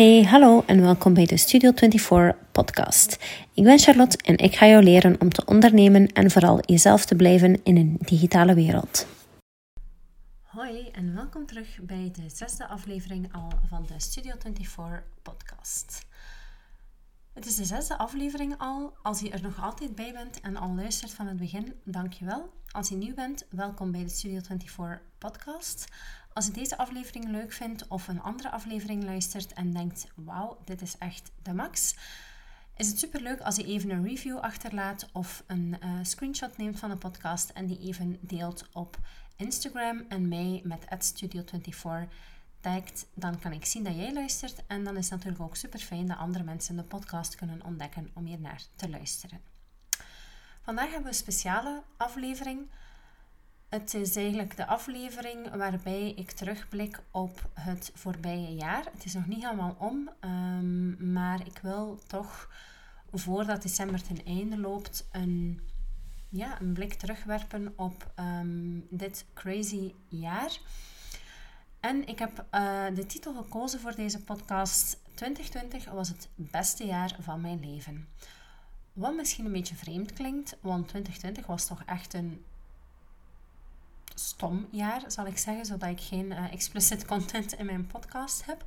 Hey, hallo en welkom bij de Studio 24 podcast. Ik ben Charlotte en ik ga jou leren om te ondernemen en vooral jezelf te blijven in een digitale wereld. Hoi en welkom terug bij de zesde aflevering al van de Studio 24 podcast. Het is de zesde aflevering al. Als je er nog altijd bij bent en al luistert van het begin, dankjewel. Als je nieuw bent, welkom bij de Studio 24 podcast. Als je deze aflevering leuk vindt of een andere aflevering luistert en denkt: wauw, dit is echt de max. Is het super leuk als je even een review achterlaat of een uh, screenshot neemt van de podcast en die even deelt op Instagram en mij met @studio24 tagt, dan kan ik zien dat jij luistert. En dan is het natuurlijk ook super fijn dat andere mensen de podcast kunnen ontdekken om hier naar te luisteren. Vandaag hebben we een speciale aflevering. Het is eigenlijk de aflevering waarbij ik terugblik op het voorbije jaar. Het is nog niet helemaal om, ehm, maar ik wil toch voordat december ten einde loopt een, ja, een blik terugwerpen op um, dit crazy jaar. En ik heb uh, de titel gekozen voor deze podcast. 2020 was het beste jaar van mijn leven. Wat misschien een beetje vreemd klinkt, want 2020 was toch echt een stom jaar, zal ik zeggen, zodat ik geen uh, explicit content in mijn podcast heb.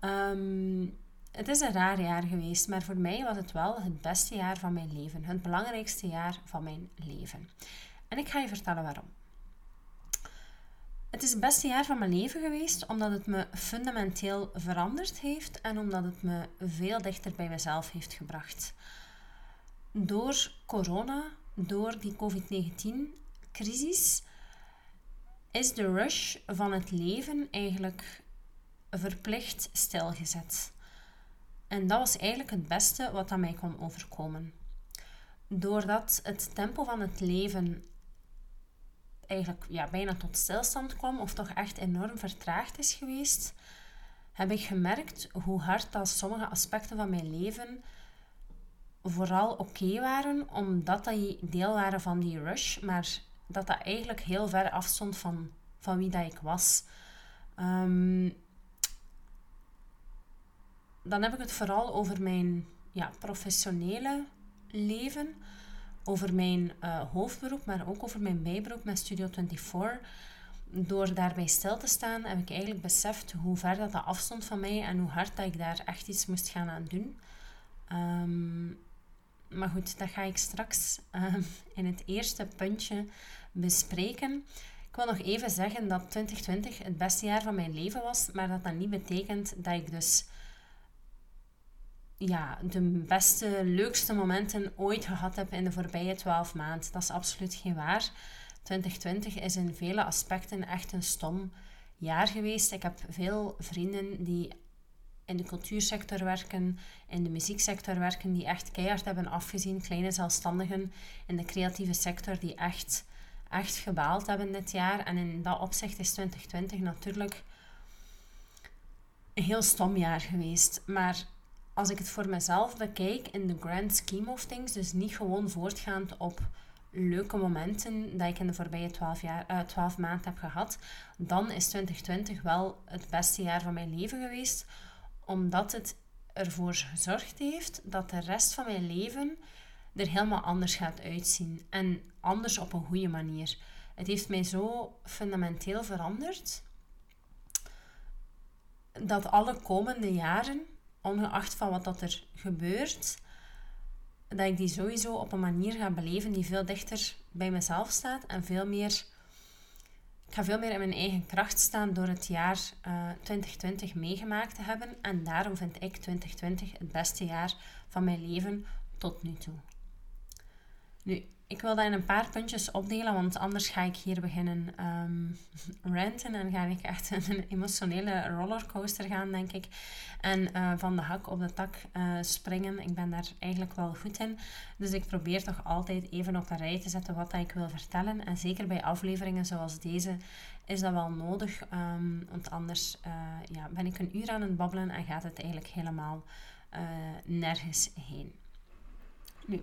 Um, het is een raar jaar geweest, maar voor mij was het wel het beste jaar van mijn leven. Het belangrijkste jaar van mijn leven. En ik ga je vertellen waarom. Het is het beste jaar van mijn leven geweest omdat het me fundamenteel veranderd heeft en omdat het me veel dichter bij mezelf heeft gebracht. Door corona, door die COVID-19-crisis, is de rush van het leven eigenlijk verplicht stilgezet. En dat was eigenlijk het beste wat aan mij kon overkomen. Doordat het tempo van het leven eigenlijk ja, bijna tot stilstand kwam, of toch echt enorm vertraagd is geweest, heb ik gemerkt hoe hard dat sommige aspecten van mijn leven vooral oké waren, omdat die deel waren van die rush, maar dat dat eigenlijk heel ver afstond van, van wie dat ik was. Um, dan heb ik het vooral over mijn ja, professionele leven, over mijn uh, hoofdberoep, maar ook over mijn bijberoep met Studio 24. Door daarbij stil te staan, heb ik eigenlijk beseft hoe ver dat, dat afstond van mij en hoe hard dat ik daar echt iets moest gaan aan doen. Um, maar goed, dat ga ik straks um, in het eerste puntje bespreken. Ik wil nog even zeggen dat 2020 het beste jaar van mijn leven was, maar dat dat niet betekent dat ik dus ja, de beste, leukste momenten ooit gehad heb in de voorbije 12 maanden. Dat is absoluut geen waar. 2020 is in vele aspecten echt een stom jaar geweest. Ik heb veel vrienden die in de cultuursector werken, in de muzieksector werken, die echt keihard hebben afgezien. Kleine zelfstandigen in de creatieve sector die echt, echt gebaald hebben dit jaar. En in dat opzicht is 2020 natuurlijk een heel stom jaar geweest. Maar als ik het voor mezelf bekijk in de grand scheme of things, dus niet gewoon voortgaand op leuke momenten dat ik in de voorbije 12, jaar, uh, 12 maanden heb gehad, dan is 2020 wel het beste jaar van mijn leven geweest omdat het ervoor gezorgd heeft dat de rest van mijn leven er helemaal anders gaat uitzien. En anders op een goede manier. Het heeft mij zo fundamenteel veranderd dat alle komende jaren, ongeacht van wat dat er gebeurt, dat ik die sowieso op een manier ga beleven die veel dichter bij mezelf staat en veel meer ik ga veel meer in mijn eigen kracht staan door het jaar 2020 eh, meegemaakt te hebben. En daarom vind ik 2020 het beste jaar van mijn leven tot nu toe. Nu, ik wil dat in een paar puntjes opdelen, want anders ga ik hier beginnen um, ranten en ga ik echt een emotionele rollercoaster gaan, denk ik. En uh, van de hak op de tak uh, springen. Ik ben daar eigenlijk wel goed in. Dus ik probeer toch altijd even op een rij te zetten wat ik wil vertellen. En zeker bij afleveringen zoals deze is dat wel nodig, um, want anders uh, ja, ben ik een uur aan het babbelen en gaat het eigenlijk helemaal nergens heen. Nu.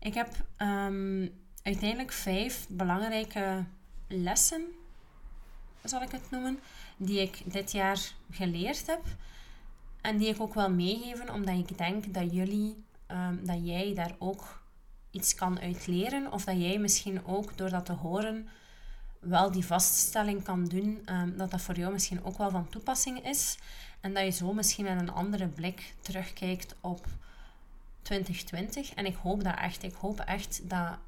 Ik heb um, uiteindelijk vijf belangrijke lessen, zal ik het noemen, die ik dit jaar geleerd heb. En die ik ook wil meegeven, omdat ik denk dat jullie, ehm, dat jij daar ook iets kan uitleren. Of dat jij misschien ook door dat te horen wel die vaststelling kan doen um, dat dat voor jou misschien ook wel van toepassing is. En dat je zo misschien met een andere blik terugkijkt op 2020. En ik hoop dat echt. Ik hoop echt dat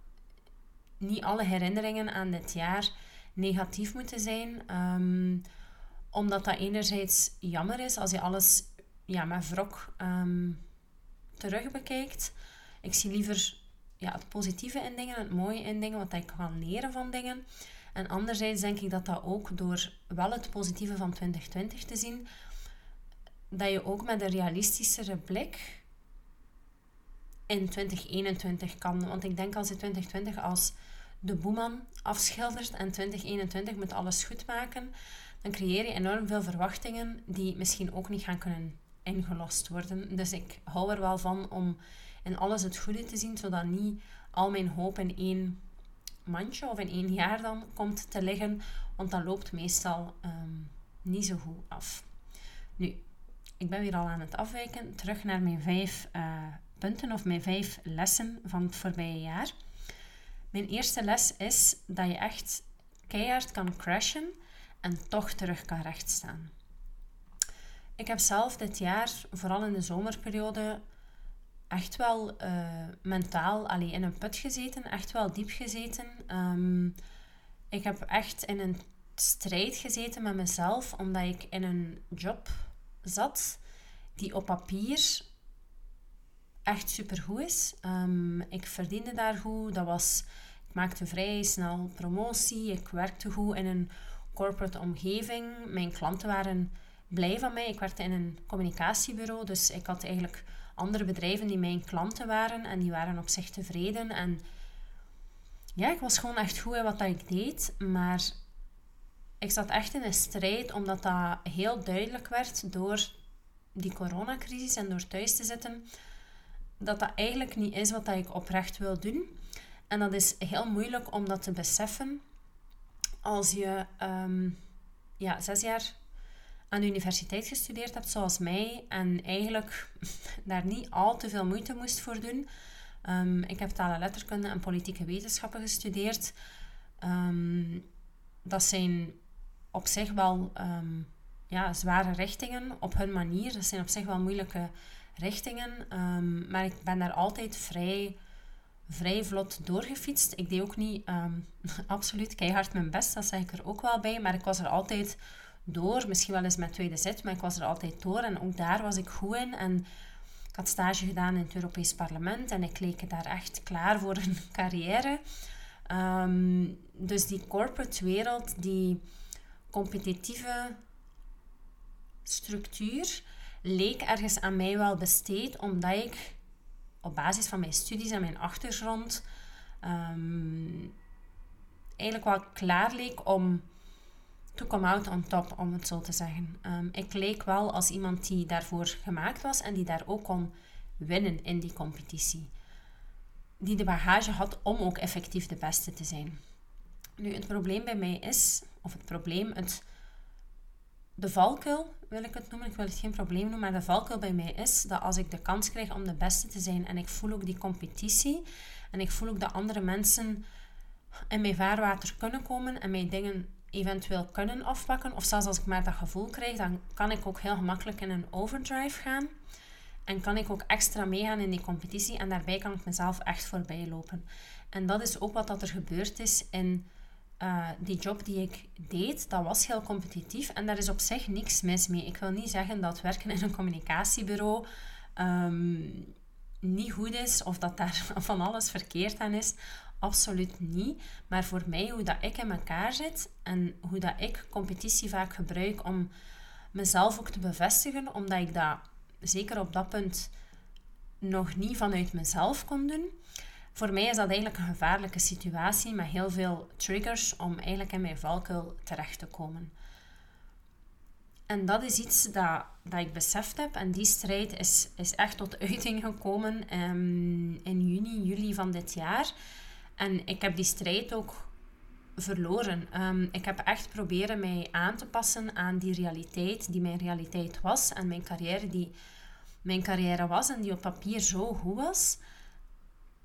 niet alle herinneringen aan dit jaar negatief moeten zijn. Um, omdat dat enerzijds jammer is als je alles ja, met wrok terug bekijkt. Ik zie liever ja, het positieve in dingen, het mooie in dingen, wat ik kan leren van dingen. En anderzijds denk ik dat dat ook door wel het positieve van 2020 te zien, dat je ook met een realistischere blik in 2021 kan. Want ik denk als je 2020 als de boeman afschildert en 2021 moet alles goed maken, dan creëer je enorm veel verwachtingen die misschien ook niet gaan kunnen ingelost worden. Dus ik hou er wel van om in alles het goede te zien, zodat niet al mijn hoop in één mandje of in één jaar dan komt te liggen, want dat loopt meestal ehm, niet zo goed af. Nu, ik ben weer al aan het afwijken. Terug naar mijn vijf uh, punten of mijn vijf lessen van het voorbije jaar. Mijn eerste les is dat je echt keihard kan crashen en toch terug kan rechtstaan. Ik heb zelf dit jaar, vooral in de zomerperiode, echt wel uh, mentaal allee, in een put gezeten, echt wel diep gezeten. Um, ik heb echt in een strijd gezeten met mezelf, omdat ik in een job zat die op papier echt supergoed is. Um, ik verdiende daar goed. Dat was, ik maakte vrij snel promotie. Ik werkte goed in een corporate omgeving. Mijn klanten waren blij van mij. Ik werkte in een communicatiebureau, dus ik had eigenlijk andere bedrijven die mijn klanten waren en die waren op zich tevreden. En ja, ik was gewoon echt goed in wat ik deed, maar ik zat echt in een strijd omdat dat heel duidelijk werd door die coronacrisis en door thuis te zitten, dat dat eigenlijk niet is wat ik oprecht wil doen. En dat is heel moeilijk om dat te beseffen als je ehm, ja, zes jaar aan de universiteit gestudeerd hebt, zoals mij, en eigenlijk daar niet al te veel moeite moest voor doen. Um, ik heb talen letterkunde en politieke wetenschappen gestudeerd. Ehm, dat zijn op zich wel ja, zware richtingen op hun manier. Dat zijn op zich wel moeilijke richtingen. maar ik ben daar altijd vrij vrij vlot doorgefietst. Ik deed ook niet um, absoluut keihard mijn best, dat zeg ik er ook wel bij. Maar ik was er altijd door. Misschien wel eens met tweede zet, maar ik was er altijd door. En ook daar was ik goed in. En ik had stage gedaan in het Europees Parlement en ik leek daar echt klaar voor een carrière. Ehm, dus die corporate wereld, die competitieve structuur, leek ergens aan mij wel besteed, omdat ik op basis van mijn studies en mijn achtergrond um, eigenlijk wel klaar leek om to come out on top, om het zo te zeggen. Um, ik leek wel als iemand die daarvoor gemaakt was en die daar ook kon winnen in die competitie. Die de bagage had om ook effectief de beste te zijn. Nu, het probleem bij mij is, of het probleem, het de valkuil, wil ik het noemen, ik wil het geen probleem noemen, maar de valkuil bij mij is dat als ik de kans krijg om de beste te zijn en ik voel ook die competitie en ik voel ook dat andere mensen in mijn vaarwater kunnen komen en mij dingen eventueel kunnen afpakken, of zelfs als ik maar dat gevoel krijg, dan kan ik ook heel gemakkelijk in een overdrive gaan. En kan ik ook extra meegaan in die competitie en daarbij kan ik mezelf echt voorbij lopen. En dat is ook wat dat er gebeurd is in uh, die job die ik deed, dat was heel competitief en daar is op zich niks mis mee. Ik wil niet zeggen dat werken in een communicatiebureau um, niet goed is of dat daar van alles verkeerd aan is. Absoluut niet. Maar voor mij, hoe dat ik in elkaar zit en hoe dat ik competitie vaak gebruik om mezelf ook te bevestigen, omdat ik dat zeker op dat punt nog niet vanuit mezelf kon doen. Voor mij is dat eigenlijk een gevaarlijke situatie met heel veel triggers om eigenlijk in mijn valkuil terecht te komen. En dat is iets dat, dat ik beseft heb. En die strijd is, is echt tot uiting gekomen um, in juni, juli van dit jaar. En ik heb die strijd ook verloren. Ehm, ik heb echt proberen mij aan te passen aan die realiteit die mijn realiteit was en mijn carrière die mijn carrière was en die op papier zo goed was.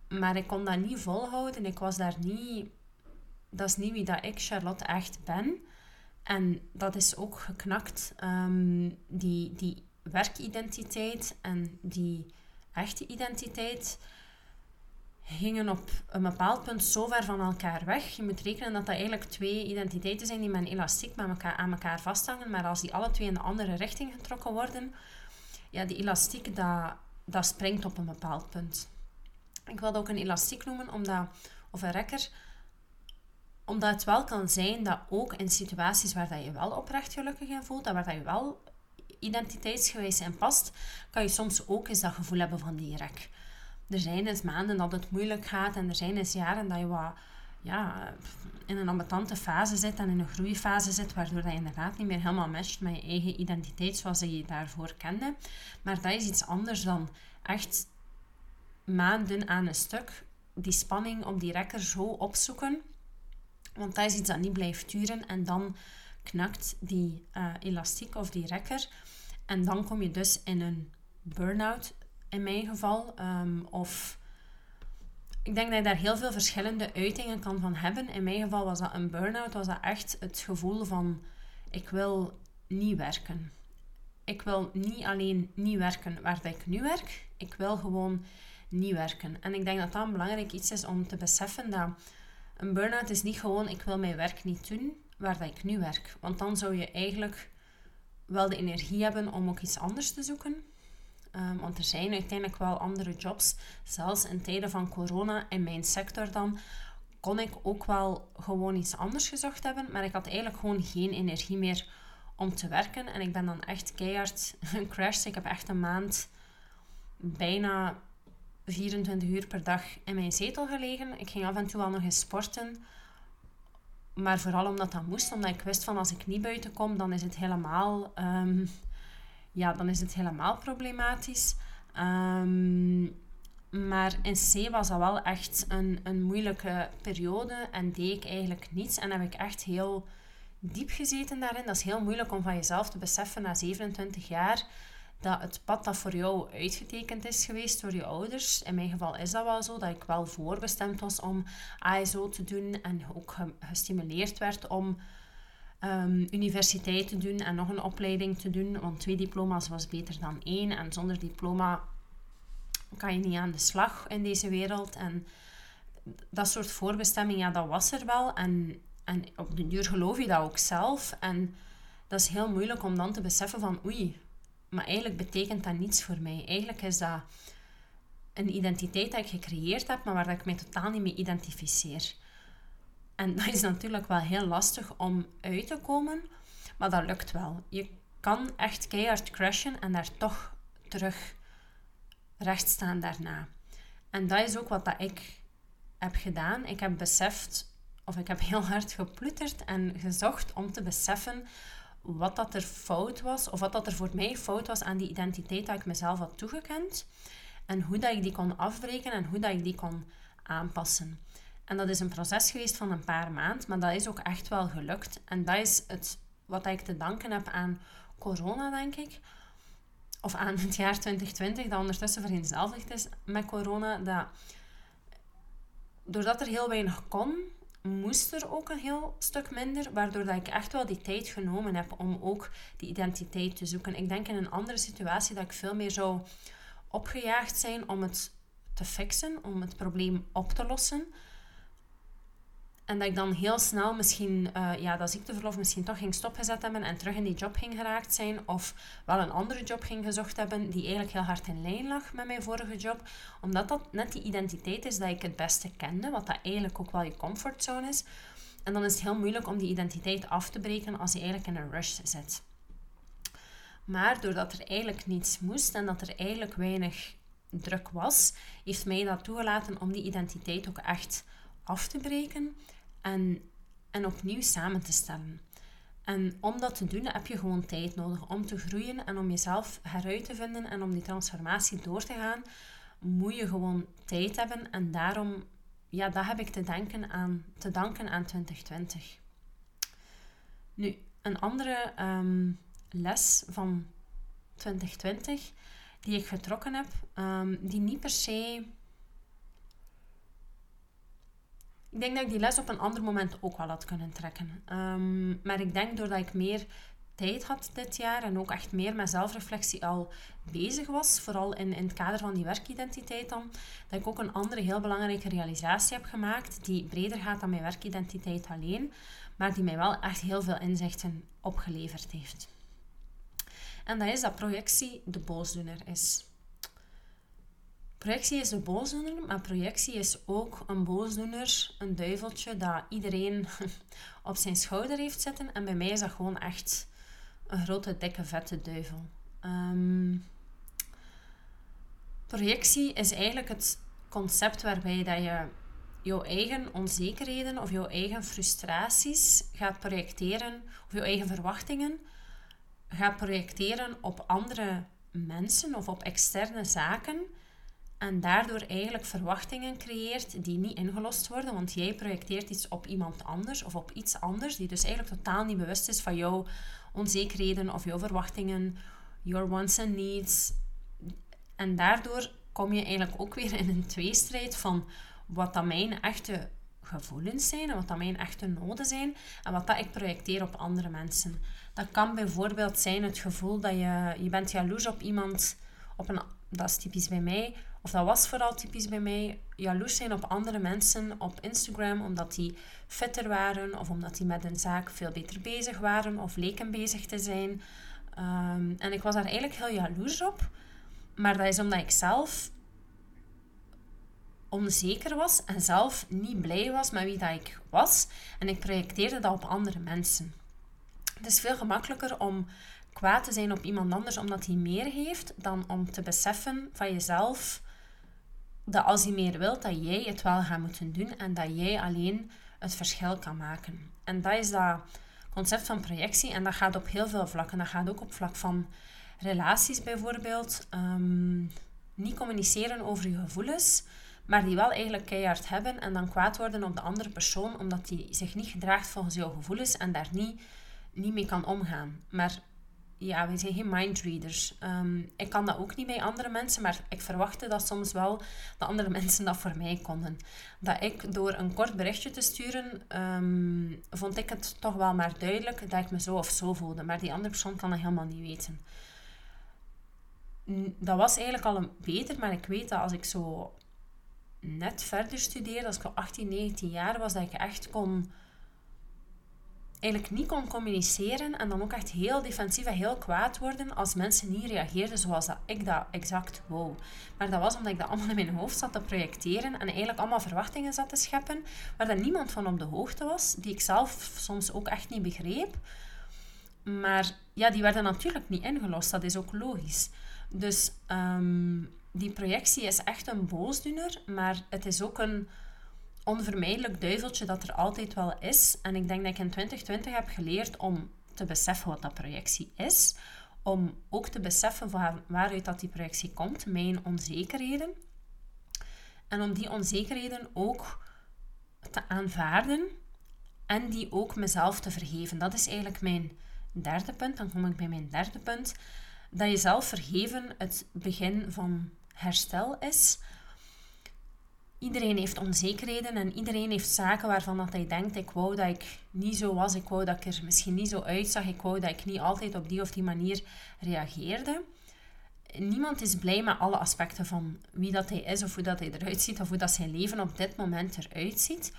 Maar ik kon dat niet volhouden. Ik was daar niet... Dat is niet wie dat ik, Charlotte, echt ben. En dat is ook geknakt. Ehm, die, die werkidentiteit en die echte identiteit gingen op een bepaald punt zo ver van elkaar weg. Je moet rekenen dat dat eigenlijk twee identiteiten zijn die met elastiek met elkaar, aan elkaar vasthangen. Maar als die alle twee in de andere richting getrokken worden, ja, die elastiek dat, dat springt op een bepaald punt. Ik wil ook een elastiek noemen, omdat, of een rekker, omdat het wel kan zijn dat ook in situaties waar dat je wel oprecht gelukkig in voelt, en waar dat je wel identiteitsgewijs in past, kan je soms ook eens dat gevoel hebben van die rek. Er zijn eens maanden dat het moeilijk gaat en er zijn eens jaren dat je wat ja, in een ambetante fase zit en in een groeifase zit, waardoor dat je inderdaad niet meer helemaal matcht met je eigen identiteit zoals je daarvoor kende. Maar dat is iets anders dan echt maanden aan een stuk die spanning op die rekker zo opzoeken. Want dat is iets dat niet blijft duren en dan knakt die uh, elastiek of die rekker. En dan kom je dus in een burn-out, in mijn geval. Um, of ik denk dat je daar heel veel verschillende uitingen kan van hebben. In mijn geval was dat een burn-out, was dat echt het gevoel van ik wil niet werken. Ik wil niet alleen niet werken waar ik nu werk, ik wil gewoon niet werken. En ik denk dat dat een belangrijk iets is om te beseffen dat een burn-out is niet gewoon ik wil mijn werk niet doen waar dat ik nu werk. Want dan zou je eigenlijk wel de energie hebben om ook iets anders te zoeken. Um, want er zijn uiteindelijk wel andere jobs. Zelfs in tijden van corona in mijn sector dan kon ik ook wel gewoon iets anders gezocht hebben. Maar ik had eigenlijk gewoon geen energie meer om te werken. En ik ben dan echt keihard gecrashed. Ik heb echt een maand bijna 24 uur per dag in mijn zetel gelegen. Ik ging af en toe wel nog eens sporten. Maar vooral omdat dat moest. Omdat ik wist van als ik niet buiten kom, dan is het helemaal... Ehm, ja, dan is het helemaal problematisch. Um, maar in C was dat wel echt een, een moeilijke periode en deed ik eigenlijk niets. En heb ik echt heel diep gezeten daarin. Dat is heel moeilijk om van jezelf te beseffen na 27 jaar dat het pad dat voor jou uitgetekend is geweest door je ouders. In mijn geval is dat wel zo, dat ik wel voorbestemd was om ASO te doen en ook gestimuleerd werd om um, universiteit te doen en nog een opleiding te doen. Want twee diploma's was beter dan één. En zonder diploma kan je niet aan de slag in deze wereld. En dat soort voorbestemming, ja, dat was er wel. En, en op de duur geloof je dat ook zelf. En dat is heel moeilijk om dan te beseffen van oei, maar eigenlijk betekent dat niets voor mij. Eigenlijk is dat een identiteit dat ik gecreëerd heb, maar waar ik mij totaal niet mee identificeer. En dat is natuurlijk wel heel lastig om uit te komen, maar dat lukt wel. Je kan echt keihard crashen en daar toch terug recht staan daarna. En dat is ook wat dat ik heb gedaan. Ik heb beseft, of ik heb heel hard geploeterd en gezocht om te beseffen wat dat er fout was, of wat dat er voor mij fout was aan die identiteit dat ik mezelf had toegekend. En hoe dat ik die kon afbreken en hoe dat ik die kon aanpassen. En dat is een proces geweest van een paar maanden, maar dat is ook echt wel gelukt. En dat is het, wat ik te danken heb aan corona, denk ik. Of aan het jaar 2020, dat ondertussen vereenzelvigd is met corona. Dat, doordat er heel weinig kon, moest er ook een heel stuk minder, waardoor dat ik echt wel die tijd genomen heb om ook die identiteit te zoeken. Ik denk in een andere situatie dat ik veel meer zou opgejaagd zijn om het te fixen, om het probleem op te lossen. En dat ik dan heel snel misschien uh, ja, dat ziekteverlof misschien toch ging stopgezet hebben en terug in die job ging geraakt zijn. Of wel een andere job ging gezocht hebben die eigenlijk heel hard in lijn lag met mijn vorige job. Omdat dat net die identiteit is dat ik het beste kende. Wat dat eigenlijk ook wel je comfortzone is. En dan is het heel moeilijk om die identiteit af te breken als je eigenlijk in een rush zit. Maar doordat er eigenlijk niets moest en dat er eigenlijk weinig druk was, heeft mij dat toegelaten om die identiteit ook echt af te breken en, opnieuw samen te stellen. En om dat te doen heb je gewoon tijd nodig om te groeien en om jezelf heruit te vinden en om die transformatie door te gaan, moet je gewoon tijd hebben. En daarom ja, dat heb ik te, denken aan, te danken aan 2020. Nu, een andere ehm, les van 2020 die ik getrokken heb, ehm, die niet per se. Ik denk dat ik die les op een ander moment ook wel had kunnen trekken. Um, maar ik denk doordat ik meer tijd had dit jaar en ook echt meer met zelfreflectie al bezig was, vooral in, in het kader van die werkidentiteit dan, dat ik ook een andere heel belangrijke realisatie heb gemaakt, die breder gaat dan mijn werkidentiteit alleen, maar die mij wel echt heel veel inzichten opgeleverd heeft. En dat is dat projectie de boosdoener is. Projectie is de boosdoener, maar projectie is ook een boosdoener, een duiveltje dat iedereen op zijn schouder heeft zitten. En bij mij is dat gewoon echt een grote, dikke, vette duivel. Um, projectie is eigenlijk het concept waarbij dat je jouw eigen onzekerheden of jouw eigen frustraties gaat projecteren, of jouw eigen verwachtingen gaat projecteren op andere mensen of op externe zaken. En daardoor eigenlijk verwachtingen creëert die niet ingelost worden, want jij projecteert iets op iemand anders of op iets anders, die dus eigenlijk totaal niet bewust is van jouw onzekerheden of jouw verwachtingen, your wants and needs. En daardoor kom je eigenlijk ook weer in een tweestrijd van wat dan mijn echte gevoelens zijn en wat dan mijn echte noden zijn en wat dat ik projecteer op andere mensen. Dat kan bijvoorbeeld zijn het gevoel dat je, je bent jaloers op iemand, op een, dat is typisch bij mij, of dat was vooral typisch bij mij, jaloers zijn op andere mensen op Instagram omdat die fitter waren of omdat die met een zaak veel beter bezig waren of leken bezig te zijn. Ehm, en ik was daar eigenlijk heel jaloers op. Maar dat is omdat ik zelf onzeker was en zelf niet blij was met wie dat ik was. En ik projecteerde dat op andere mensen. Het is veel gemakkelijker om kwaad te zijn op iemand anders omdat hij meer heeft, dan om te beseffen van jezelf dat als hij meer wilt, dat jij het wel gaat moeten doen en dat jij alleen het verschil kan maken. En dat is dat concept van projectie en dat gaat op heel veel vlakken. Dat gaat ook op vlak van relaties bijvoorbeeld. Ehm, niet communiceren over je gevoelens, maar die wel eigenlijk keihard hebben en dan kwaad worden op de andere persoon omdat die zich niet gedraagt volgens jouw gevoelens en daar niet, niet mee kan omgaan. Maar ja, wij zijn geen mindreaders. Um, ik kan dat ook niet bij andere mensen, maar ik verwachtte dat soms wel dat andere mensen dat voor mij konden. Dat ik door een kort berichtje te sturen, ehm, vond ik het toch wel maar duidelijk dat ik me zo of zo voelde. Maar die andere persoon kan dat helemaal niet weten. Dat was eigenlijk al een beter, maar ik weet dat als ik zo net verder studeerde, als ik al 18, 19 jaar was, dat ik echt kon eigenlijk niet kon communiceren en dan ook echt heel defensief en heel kwaad worden als mensen niet reageerden zoals dat ik dat exact wou. Maar dat was omdat ik dat allemaal in mijn hoofd zat te projecteren en eigenlijk allemaal verwachtingen zat te scheppen waar dan niemand van op de hoogte was, die ik zelf soms ook echt niet begreep. Maar ja, die werden natuurlijk niet ingelost, dat is ook logisch. Dus ehm, die projectie is echt een boosdoener, maar het is ook een onvermijdelijk duiveltje dat er altijd wel is. En ik denk dat ik in 2020 heb geleerd om te beseffen wat dat projectie is. Om ook te beseffen waaruit dat die projectie komt, mijn onzekerheden. En om die onzekerheden ook te aanvaarden en die ook mezelf te vergeven. Dat is eigenlijk mijn derde punt. Dan kom ik bij mijn derde punt. Dat jezelf vergeven het begin van herstel is. Iedereen heeft onzekerheden en iedereen heeft zaken waarvan dat hij denkt: ik wou dat ik niet zo was, ik wou dat ik er misschien niet zo uitzag, ik wou dat ik niet altijd op die of die manier reageerde. Niemand is blij met alle aspecten van wie dat hij is of hoe dat hij eruit ziet of hoe dat zijn leven op dit moment eruit ziet.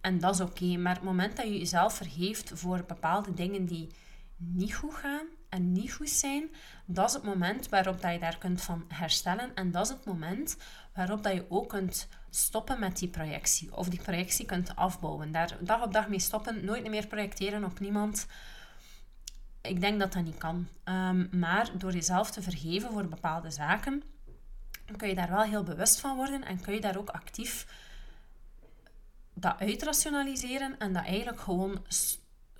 En dat is oké, maar het moment dat je jezelf vergeeft voor bepaalde dingen die niet goed gaan en niet goed zijn, dat is het moment waarop dat je daar kunt van herstellen. En dat is het moment waarop dat je ook kunt stoppen met die projectie. Of die projectie kunt afbouwen. Daar dag op dag mee stoppen. Nooit meer projecteren op niemand. Ik denk dat dat niet kan. Ehm, maar door jezelf te vergeven voor bepaalde zaken, kun je daar wel heel bewust van worden. En kun je daar ook actief dat uitrationaliseren. En dat eigenlijk gewoon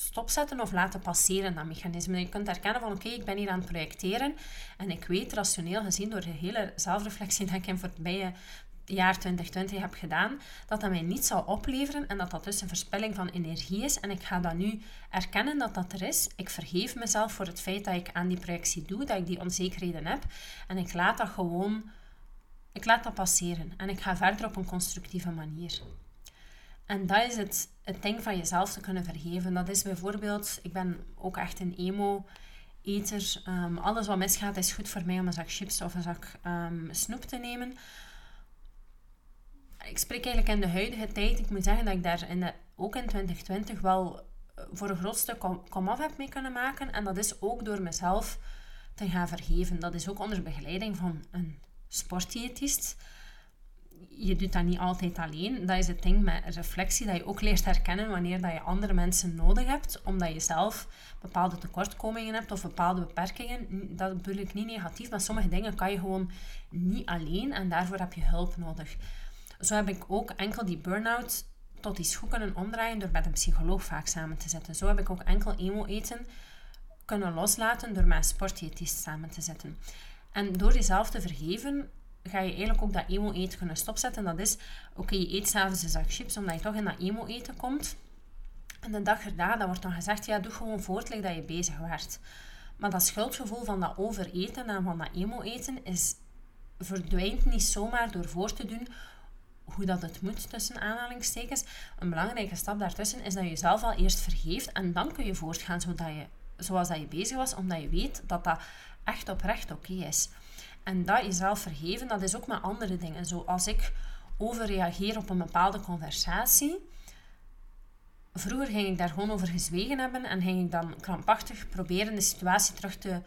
stopzetten of laten passeren, dat mechanisme. Je kunt herkennen van oké, ik ben hier aan het projecteren en ik weet rationeel gezien door de hele zelfreflectie dat ik in voorbije jaar 2020 heb gedaan, dat dat mij niet zal opleveren en dat dat dus een verspilling van energie is. En ik ga dat nu erkennen dat dat er is. Ik vergeef mezelf voor het feit dat ik aan die projectie doe, dat ik die onzekerheden heb. En ik laat dat gewoon, ik laat dat passeren. En ik ga verder op een constructieve manier. En dat is het, het ding van jezelf te kunnen vergeven. Dat is bijvoorbeeld, ik ben ook echt een emo eter. Um, alles wat misgaat is goed voor mij om een zak chips of een zak um, snoep te nemen. Ik spreek eigenlijk in de huidige tijd. Ik moet zeggen dat ik daar in ook in 2020 wel eh, voor een groot stuk komaf heb mee kunnen maken. En dat is ook door mezelf te gaan vergeven. Dat is ook onder begeleiding van een sportdiëtist je doet dat niet altijd alleen. Dat is het ding met reflectie, dat je ook leert herkennen wanneer dat je andere mensen nodig hebt, omdat je zelf bepaalde tekortkomingen hebt of bepaalde beperkingen. Dat bedoel ik niet negatief, maar sommige dingen kan je gewoon niet alleen en daarvoor heb je hulp nodig. Zo heb ik ook enkel die burn-out tot iets goed kunnen omdraaien door met een psycholoog vaak samen te zitten. Zo heb ik ook enkel emo-eten kunnen loslaten door met een sportdiëtist samen te zitten. En door jezelf te vergeven, ga je eigenlijk ook dat emo-eten kunnen stopzetten. Dat is, oké, je eet s'avonds een zak chips omdat je toch in dat emo-eten komt. En de dag erna, dan wordt dan gezegd, ja, doe gewoon voort dat je bezig werd. Maar dat schuldgevoel van dat overeten en van dat emo-eten is, verdwijnt niet zomaar door voor te doen hoe dat het moet, tussen aanhalingstekens. Een belangrijke stap daartussen is dat je jezelf al eerst vergeeft en dan kun je voortgaan zodat je, zoals dat je bezig was, omdat je weet dat dat echt oprecht oké is. En dat jezelf vergeven, dat is ook met andere dingen. Zoals ik overreageer op een bepaalde conversatie. Vroeger ging ik daar gewoon over gezwegen hebben en ging ik dan krampachtig proberen de situatie terug te,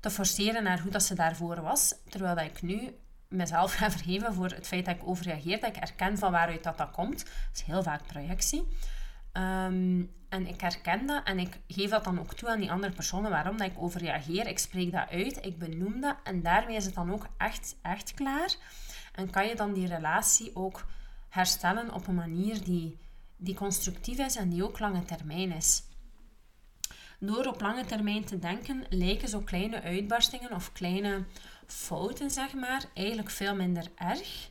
te forceren naar hoe dat ze daarvoor was. Terwijl dat ik nu mezelf ga vergeven voor het feit dat ik overreageer, dat ik erken van waaruit dat, dat komt. Dat is heel vaak projectie. Ehm, en ik herken dat en ik geef dat dan ook toe aan die andere personen. Waarom dat ik overreageer. Ik spreek dat uit, ik benoem dat en daarmee is het dan ook echt, echt klaar. En kan je dan die relatie ook herstellen op een manier die, die constructief is en die ook lange termijn is. Door op lange termijn te denken, lijken zo kleine uitbarstingen of kleine fouten, zeg maar, eigenlijk veel minder erg.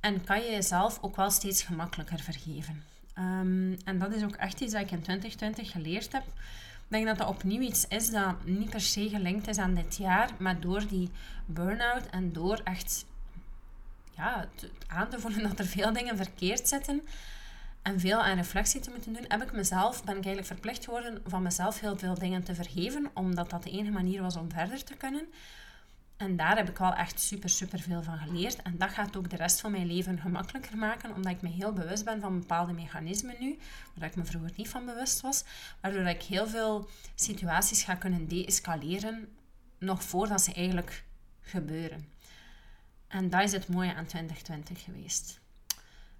En kan je jezelf ook wel steeds gemakkelijker vergeven. Ehm, en dat is ook echt iets dat ik in 2020 geleerd heb. Ik denk dat dat opnieuw iets is dat niet per se gelinkt is aan dit jaar, maar door die burn-out en door echt ja, aan te voelen dat er veel dingen verkeerd zitten en veel aan reflectie te moeten doen, heb ik mezelf, ben ik eigenlijk verplicht geworden van mezelf heel veel dingen te vergeven, omdat dat de enige manier was om verder te kunnen. En daar heb ik wel echt super, super veel van geleerd. En dat gaat ook de rest van mijn leven gemakkelijker maken, omdat ik me heel bewust ben van bepaalde mechanismen nu, waar ik me vroeger niet van bewust was. Waardoor ik heel veel situaties ga kunnen deescaleren, nog voordat ze eigenlijk gebeuren. En dat is het mooie aan 2020 geweest.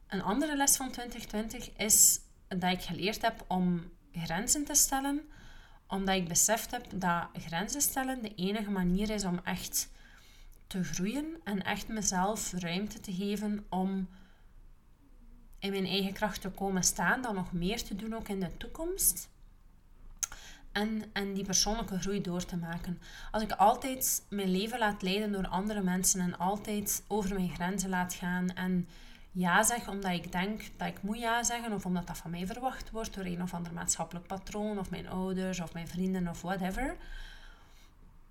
Een andere les van 2020 is dat ik geleerd heb om grenzen te stellen omdat ik beseft heb dat grenzen stellen de enige manier is om echt te groeien en echt mezelf ruimte te geven om in mijn eigen kracht te komen staan, dan nog meer te doen ook in de toekomst. En, en die persoonlijke groei door te maken. Als ik altijd mijn leven laat leiden door andere mensen en altijd over mijn grenzen laat gaan en ja zeg omdat ik denk dat ik moet ja zeggen of omdat dat van mij verwacht wordt door een of ander maatschappelijk patroon of mijn ouders of mijn vrienden of whatever,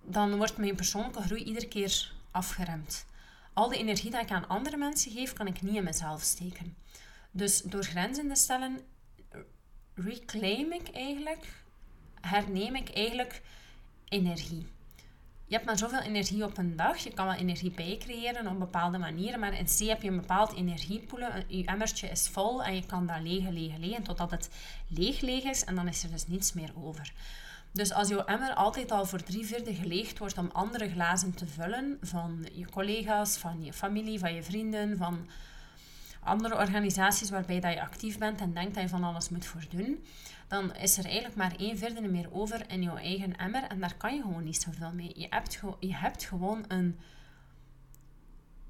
dan wordt mijn persoonlijke groei iedere keer afgeremd. Al de energie die ik aan andere mensen geef, kan ik niet in mezelf steken. Dus door grenzen te stellen, reclaim ik eigenlijk, herneem ik eigenlijk energie je hebt maar zoveel energie op een dag. Je kan wel energie bijcreëren op bepaalde manieren, maar in C heb je een bepaald energiepoelen. Je emmertje is vol en je kan dat legen, legen, legen, totdat het leeg, leeg is en dan is er dus niets meer over. Dus als jouw emmer altijd al voor drie vierde geleegd wordt om andere glazen te vullen, van je collega's, van je familie, van je vrienden, van andere organisaties waarbij dat je actief bent en denkt dat je van alles moet voor doen, dan is er eigenlijk maar één vierde meer over in jouw eigen emmer en daar kan je gewoon niet zoveel mee. Je hebt, je hebt gewoon een,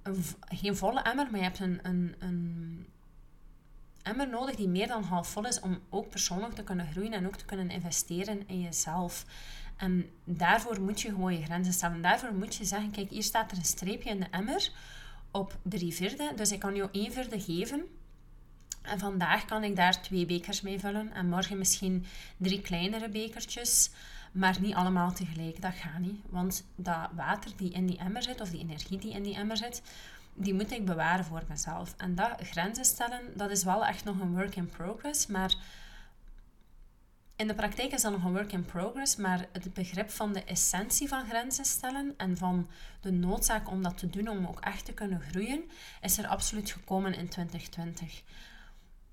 een, geen volle emmer, maar je hebt een, een, een emmer nodig die meer dan half vol is om ook persoonlijk te kunnen groeien en ook te kunnen investeren in jezelf. En daarvoor moet je gewoon je grenzen stellen. Daarvoor moet je zeggen, kijk, hier staat er een streepje in de emmer op drie vierde. Dus ik kan jou één vierde geven. En vandaag kan ik daar twee bekers mee vullen. En morgen misschien drie kleinere bekertjes. Maar niet allemaal tegelijk. Dat gaat niet. Want dat water die in die emmer zit, of die energie die in die emmer zit, die moet ik bewaren voor mezelf. En dat grenzen stellen, dat is wel echt nog een work in progress. Maar in de praktijk is dat nog een work in progress, maar het begrip van de essentie van grenzen stellen en van de noodzaak om dat te doen om ook echt te kunnen groeien, is er absoluut gekomen in 2020.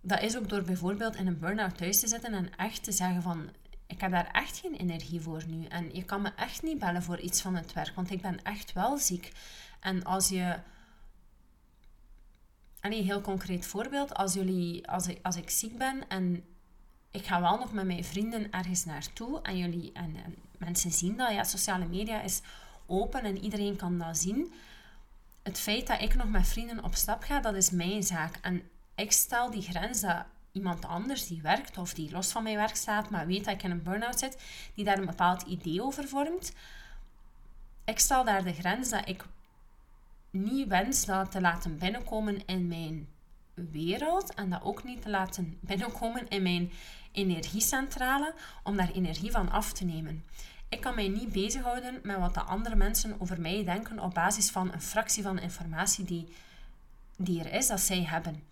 Dat is ook door bijvoorbeeld in een burn-out thuis te zitten en echt te zeggen van ik heb daar echt geen energie voor nu. En je kan me echt niet bellen voor iets van het werk, want ik ben echt wel ziek. En als je een heel concreet voorbeeld. Als, jullie, als, ik, als ik ziek ben en ik ga wel nog met mijn vrienden ergens naartoe en, jullie, en, en mensen zien dat, ja, sociale media is open en iedereen kan dat zien. Het feit dat ik nog met vrienden op stap ga, dat is mijn zaak. En ik stel die grens dat iemand anders die werkt of die los van mijn werk staat, maar weet dat ik in een burn-out zit, die daar een bepaald idee over vormt. Ik stel daar de grens dat ik niet wens dat te laten binnenkomen in mijn wereld en dat ook niet te laten binnenkomen in mijn energiecentrale om daar energie van af te nemen. Ik kan mij niet bezighouden met wat de andere mensen over mij denken op basis van een fractie van informatie die, die er is, dat zij hebben.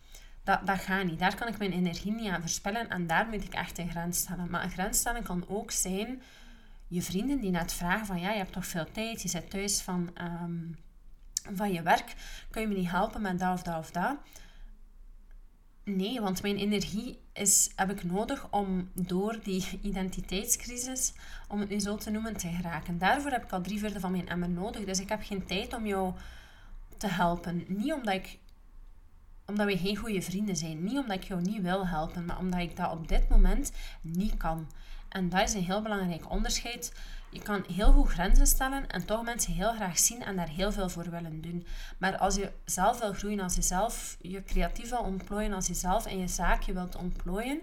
Dat, dat gaat niet. Daar kan ik mijn energie niet aan verspillen en daar moet ik echt een grens stellen. Maar een grens stellen kan ook zijn je vrienden die net vragen van ja, je hebt toch veel tijd, je zit thuis van... Ehm, van je werk, kan je me niet helpen met dat of dat of dat? Nee, want mijn energie is, heb ik nodig om door die identiteitscrisis, om het nu zo te noemen, te geraken. Daarvoor heb ik al drie vierde van mijn emmer nodig. Dus ik heb geen tijd om jou te helpen. Niet omdat, ik, omdat we geen goede vrienden zijn. Niet omdat ik jou niet wil helpen, maar omdat ik dat op dit moment niet kan. En dat is een heel belangrijk onderscheid. Je kan heel goed grenzen stellen en toch mensen heel graag zien en daar heel veel voor willen doen. Maar als je zelf wil groeien, als je zelf je creatief wil ontplooien, als je zelf in je zaakje wilt ontplooien,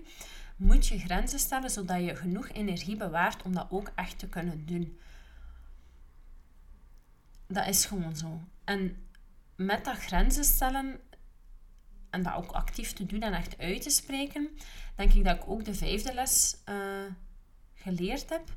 moet je grenzen stellen zodat je genoeg energie bewaart om dat ook echt te kunnen doen. Dat is gewoon zo. En met dat grenzen stellen en dat ook actief te doen en echt uit te spreken, denk ik dat ik ook de vijfde les uh, geleerd heb.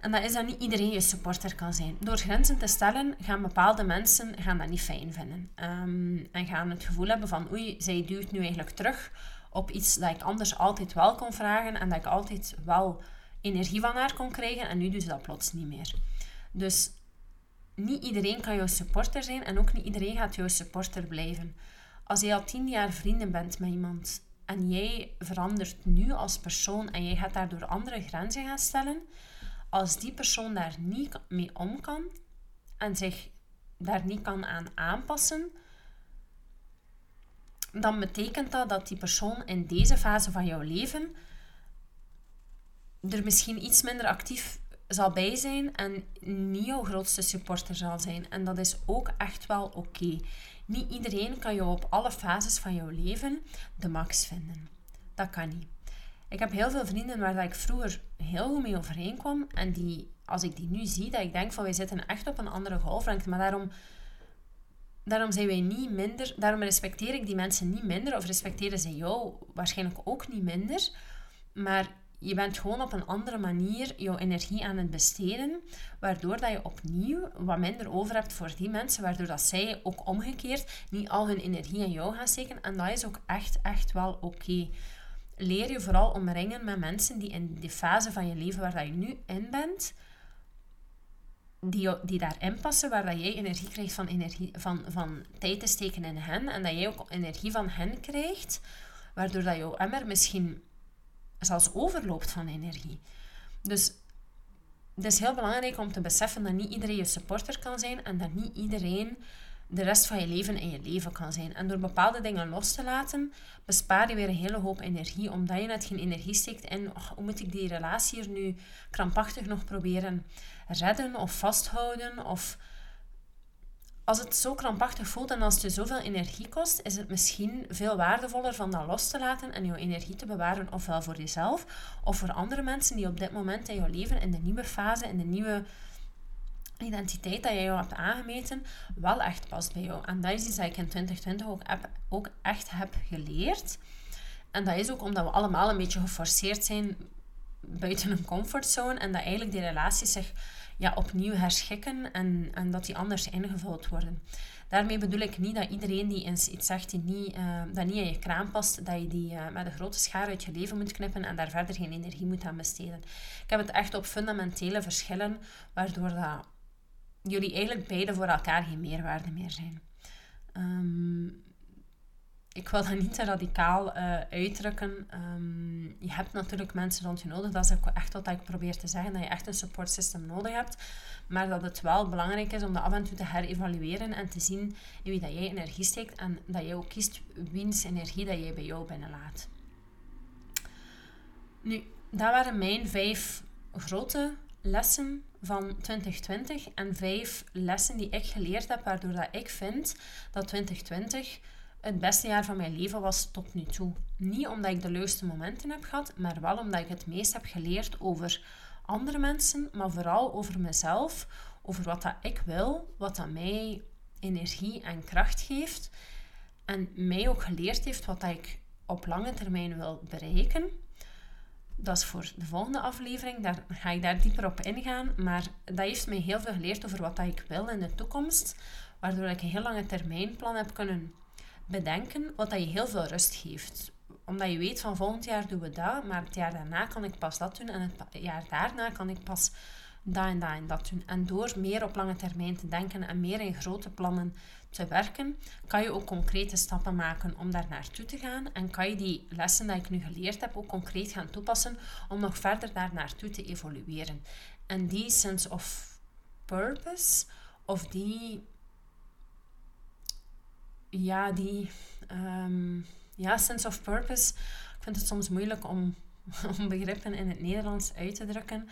En dat is dat niet iedereen je supporter kan zijn. Door grenzen te stellen gaan bepaalde mensen gaan dat niet fijn vinden. Um, en gaan het gevoel hebben van oei, zij duwt nu eigenlijk terug op iets dat ik anders altijd wel kon vragen en dat ik altijd wel energie van haar kon krijgen en nu doet ze dat plots niet meer. Dus niet iedereen kan jouw supporter zijn en ook niet iedereen gaat jouw supporter blijven. Als je al tien jaar vrienden bent met iemand en jij verandert nu als persoon en jij gaat daardoor andere grenzen gaan stellen, als die persoon daar niet mee om kan en zich daar niet kan aan aanpassen, dan betekent dat dat die persoon in deze fase van jouw leven er misschien iets minder actief zal bij zijn en niet jouw grootste supporter zal zijn. En dat is ook echt wel oké. Niet iedereen kan jou op alle fases van jouw leven de max vinden. Dat kan niet. Ik heb heel veel vrienden waar ik vroeger heel goed mee overeenkwam. En die, als ik die nu zie, dat ik denk van wij zitten echt op een andere golflengte. Maar daarom, daarom zijn wij niet minder. Daarom respecteer ik die mensen niet minder. Of respecteren ze jou waarschijnlijk ook niet minder. Maar je bent gewoon op een andere manier jouw energie aan het besteden, waardoor dat je opnieuw wat minder over hebt voor die mensen, waardoor dat zij ook omgekeerd niet al hun energie in jou gaan steken. En dat is ook echt, echt wel oké. Leer je vooral omringen met mensen die in de fase van je leven waar dat je nu in bent, die, die daarin passen, waar dat jij energie krijgt van, energie, van, van tijd te steken in hen en dat jij ook energie van hen krijgt, waardoor dat jouw emmer misschien zelfs overloopt van energie. Dus het is heel belangrijk om te beseffen dat niet iedereen je supporter kan zijn en dat niet iedereen de rest van je leven in je leven kan zijn. En door bepaalde dingen los te laten, bespaar je weer een hele hoop energie, omdat je net geen energie steekt in hoe moet ik die relatie hier nu krampachtig nog proberen redden of vasthouden of als het zo krampachtig voelt en als het je zoveel energie kost, is het misschien veel waardevoller van dat los te laten en jouw energie te bewaren, ofwel voor jezelf of voor andere mensen die op dit moment in jouw leven in de nieuwe fase, in de nieuwe identiteit dat jij jou hebt aangemeten wel echt past bij jou. En dat is iets dat ik in 2020 ook, heb, ook echt heb geleerd. En dat is ook omdat we allemaal een beetje geforceerd zijn buiten een comfortzone en dat eigenlijk die relaties zich ja, opnieuw herschikken en, en dat die anders ingevuld worden. Daarmee bedoel ik niet dat iedereen die iets zegt die niet, uh, dat niet in je kraan past, dat je die uh, met een grote schaar uit je leven moet knippen en daar verder geen energie moet aan besteden. Ik heb het echt op fundamentele verschillen, waardoor dat jullie eigenlijk beide voor elkaar geen meerwaarde meer zijn. Um, ik wil dat niet te radicaal uh, uitdrukken. Um, je hebt natuurlijk mensen rond je nodig. Dat is ook echt wat ik probeer te zeggen. Dat je echt een support system nodig hebt. Maar dat het wel belangrijk is om dat af en toe te herevalueren. En te zien in wie dat jij energie steekt. En dat jij ook kiest wiens energie dat jij bij jou binnenlaat. Nu, dat waren mijn vijf grote lessen van 2020. En vijf lessen die ik geleerd heb. Waardoor dat ik vind dat 2020 het beste jaar van mijn leven was tot nu toe. Niet omdat ik de leukste momenten heb gehad, maar wel omdat ik het meest heb geleerd over andere mensen, maar vooral over mezelf, over wat dat ik wil, wat dat mij energie en kracht geeft en mij ook geleerd heeft wat dat ik op lange termijn wil bereiken. Dat is voor de volgende aflevering, daar ga ik daar dieper op ingaan, maar dat heeft mij heel veel geleerd over wat dat ik wil in de toekomst, waardoor ik een heel lange termijnplan heb kunnen bedenken wat dat je heel veel rust geeft. Omdat je weet van volgend jaar doen we dat, maar het jaar daarna kan ik pas dat doen en het jaar daarna kan ik pas dat en dat en dat doen. En door meer op lange termijn te denken en meer in grote plannen te werken, kan je ook concrete stappen maken om daar naartoe te gaan. En kan je die lessen die ik nu geleerd heb ook concreet gaan toepassen om nog verder daar naartoe te evolueren. En die sense of purpose, of die ja, die um, ja, sense of purpose. Ik vind het soms moeilijk om, om begrippen in het Nederlands uit te drukken.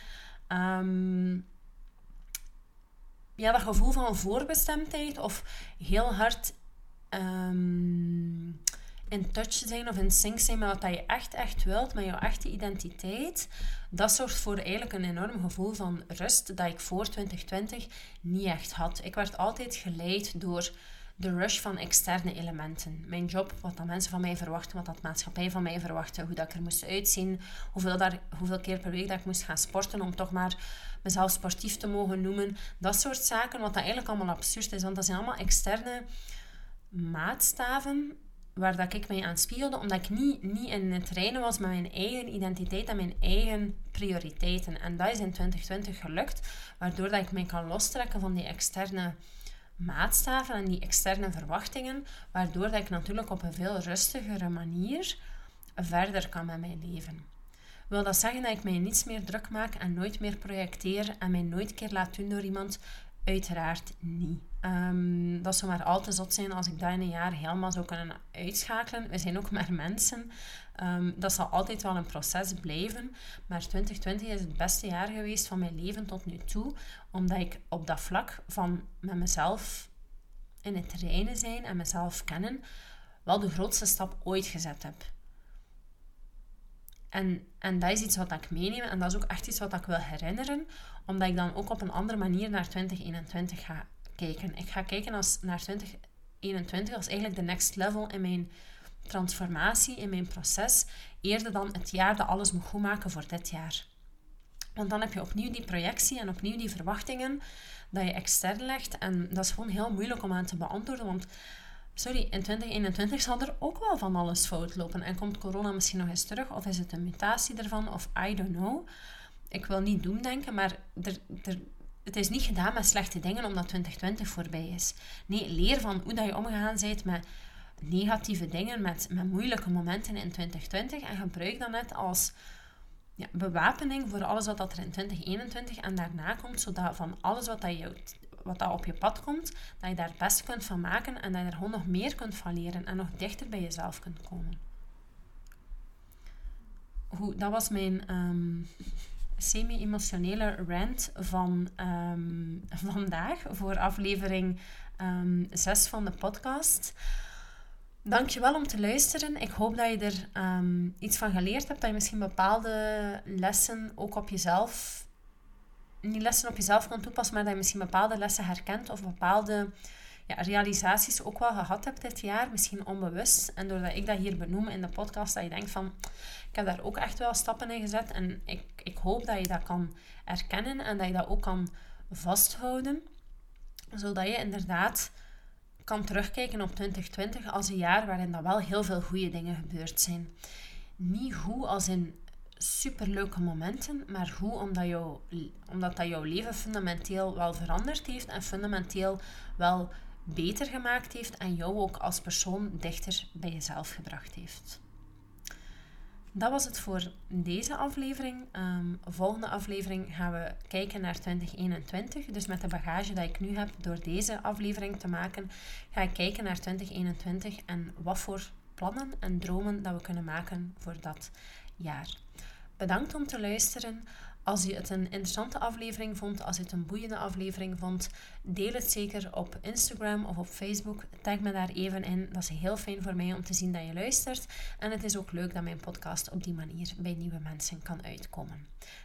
Um, ja, dat gevoel van voorbestemdheid of heel hard um, in touch zijn of in sync zijn met wat je echt, echt wilt, met jouw echte identiteit, dat zorgt voor eigenlijk een enorm gevoel van rust dat ik voor 2020 niet echt had. Ik werd altijd geleid door de rush van externe elementen. Mijn job, wat dan mensen van mij verwachten, wat dat maatschappij van mij verwachtte, hoe dat ik er moest uitzien, hoeveel, daar, hoeveel keer per week dat ik moest gaan sporten om toch maar mezelf sportief te mogen noemen. Dat soort zaken, wat dat eigenlijk allemaal absurd is, want dat zijn allemaal externe maatstaven waar dat ik mij aan spiegelde, omdat ik niet, niet in het reinen was met mijn eigen identiteit en mijn eigen prioriteiten. En dat is in 2020 gelukt, waardoor dat ik mij kan lostrekken van die externe maatstaven en die externe verwachtingen, waardoor dat ik natuurlijk op een veel rustigere manier verder kan met mijn leven. Wil dat zeggen dat ik mij niets meer druk maak en nooit meer projecteer en mij nooit keer laat doen door iemand Uiteraard niet. Um, dat zou maar al te zot zijn als ik dat in een jaar helemaal zou kunnen uitschakelen. We zijn ook maar mensen. Um, dat zal altijd wel een proces blijven. Maar 2020 is het beste jaar geweest van mijn leven tot nu toe. Omdat ik op dat vlak van met mezelf in het reinen zijn en mezelf kennen, wel de grootste stap ooit gezet heb. En, en dat is iets wat ik meeneem en dat is ook echt iets wat ik wil herinneren, omdat ik dan ook op een andere manier naar 2021 ga kijken. Ik ga kijken als, naar 2021 als eigenlijk de next level in mijn transformatie, in mijn proces, eerder dan het jaar dat alles moet goed maken voor dit jaar. Want dan heb je opnieuw die projectie en opnieuw die verwachtingen dat je extern legt. En dat is gewoon heel moeilijk om aan te beantwoorden, want sorry, in 2021 zal er ook wel van alles fout lopen. En komt corona misschien nog eens terug? Of is het een mutatie ervan? Of I don't know. Ik wil niet doemdenken, maar er, er, het is niet gedaan met slechte dingen omdat 2020 voorbij is. Nee, leer van hoe dat je omgegaan bent met negatieve dingen, met, met moeilijke momenten in 2020. En gebruik dat net als ja, bewapening voor alles wat er in 2021 en daarna komt. Zodat van alles wat dat je wat dat op je pad komt, dat je daar het beste kunt van maken en dat je er gewoon nog meer kunt van leren en nog dichter bij jezelf kunt komen. Goed, dat was mijn um, semi-emotionele rant van um, vandaag voor aflevering um, ehm, 6 van de podcast. Dankjewel om te luisteren. Ik hoop dat je er iets van geleerd hebt. Dat je misschien bepaalde lessen ook op jezelf niet lessen op jezelf kan toepassen, maar dat je misschien bepaalde lessen herkent of bepaalde ja, realisaties ook wel gehad hebt dit jaar, misschien onbewust. En doordat ik dat hier benoem in de podcast, dat je denkt van, ik heb daar ook echt wel stappen in gezet. En ik, ik hoop dat je dat kan erkennen en dat je dat ook kan vasthouden. Zodat je inderdaad kan terugkijken op 2020 als een jaar waarin dat wel heel veel goede dingen gebeurd zijn. Niet hoe als in superleuke momenten, maar hoe omdat, jou, omdat dat jouw leven fundamenteel wel veranderd heeft en fundamenteel wel beter gemaakt heeft en jou ook als persoon dichter bij jezelf gebracht heeft. Dat was het voor deze aflevering. Um, volgende aflevering gaan we kijken naar 2021. Dus met de bagage dat ik nu heb door deze aflevering te maken, ga ik kijken naar 2021 en wat voor plannen en dromen dat we kunnen maken voor dat jaar. Bedankt om te luisteren. Als je het een interessante aflevering vond, als je het een boeiende aflevering vond, deel het zeker op Instagram of op Facebook. Tag me daar even in. Dat is heel fijn voor mij om te zien dat je luistert. En het is ook leuk dat mijn podcast op die manier bij nieuwe mensen kan uitkomen.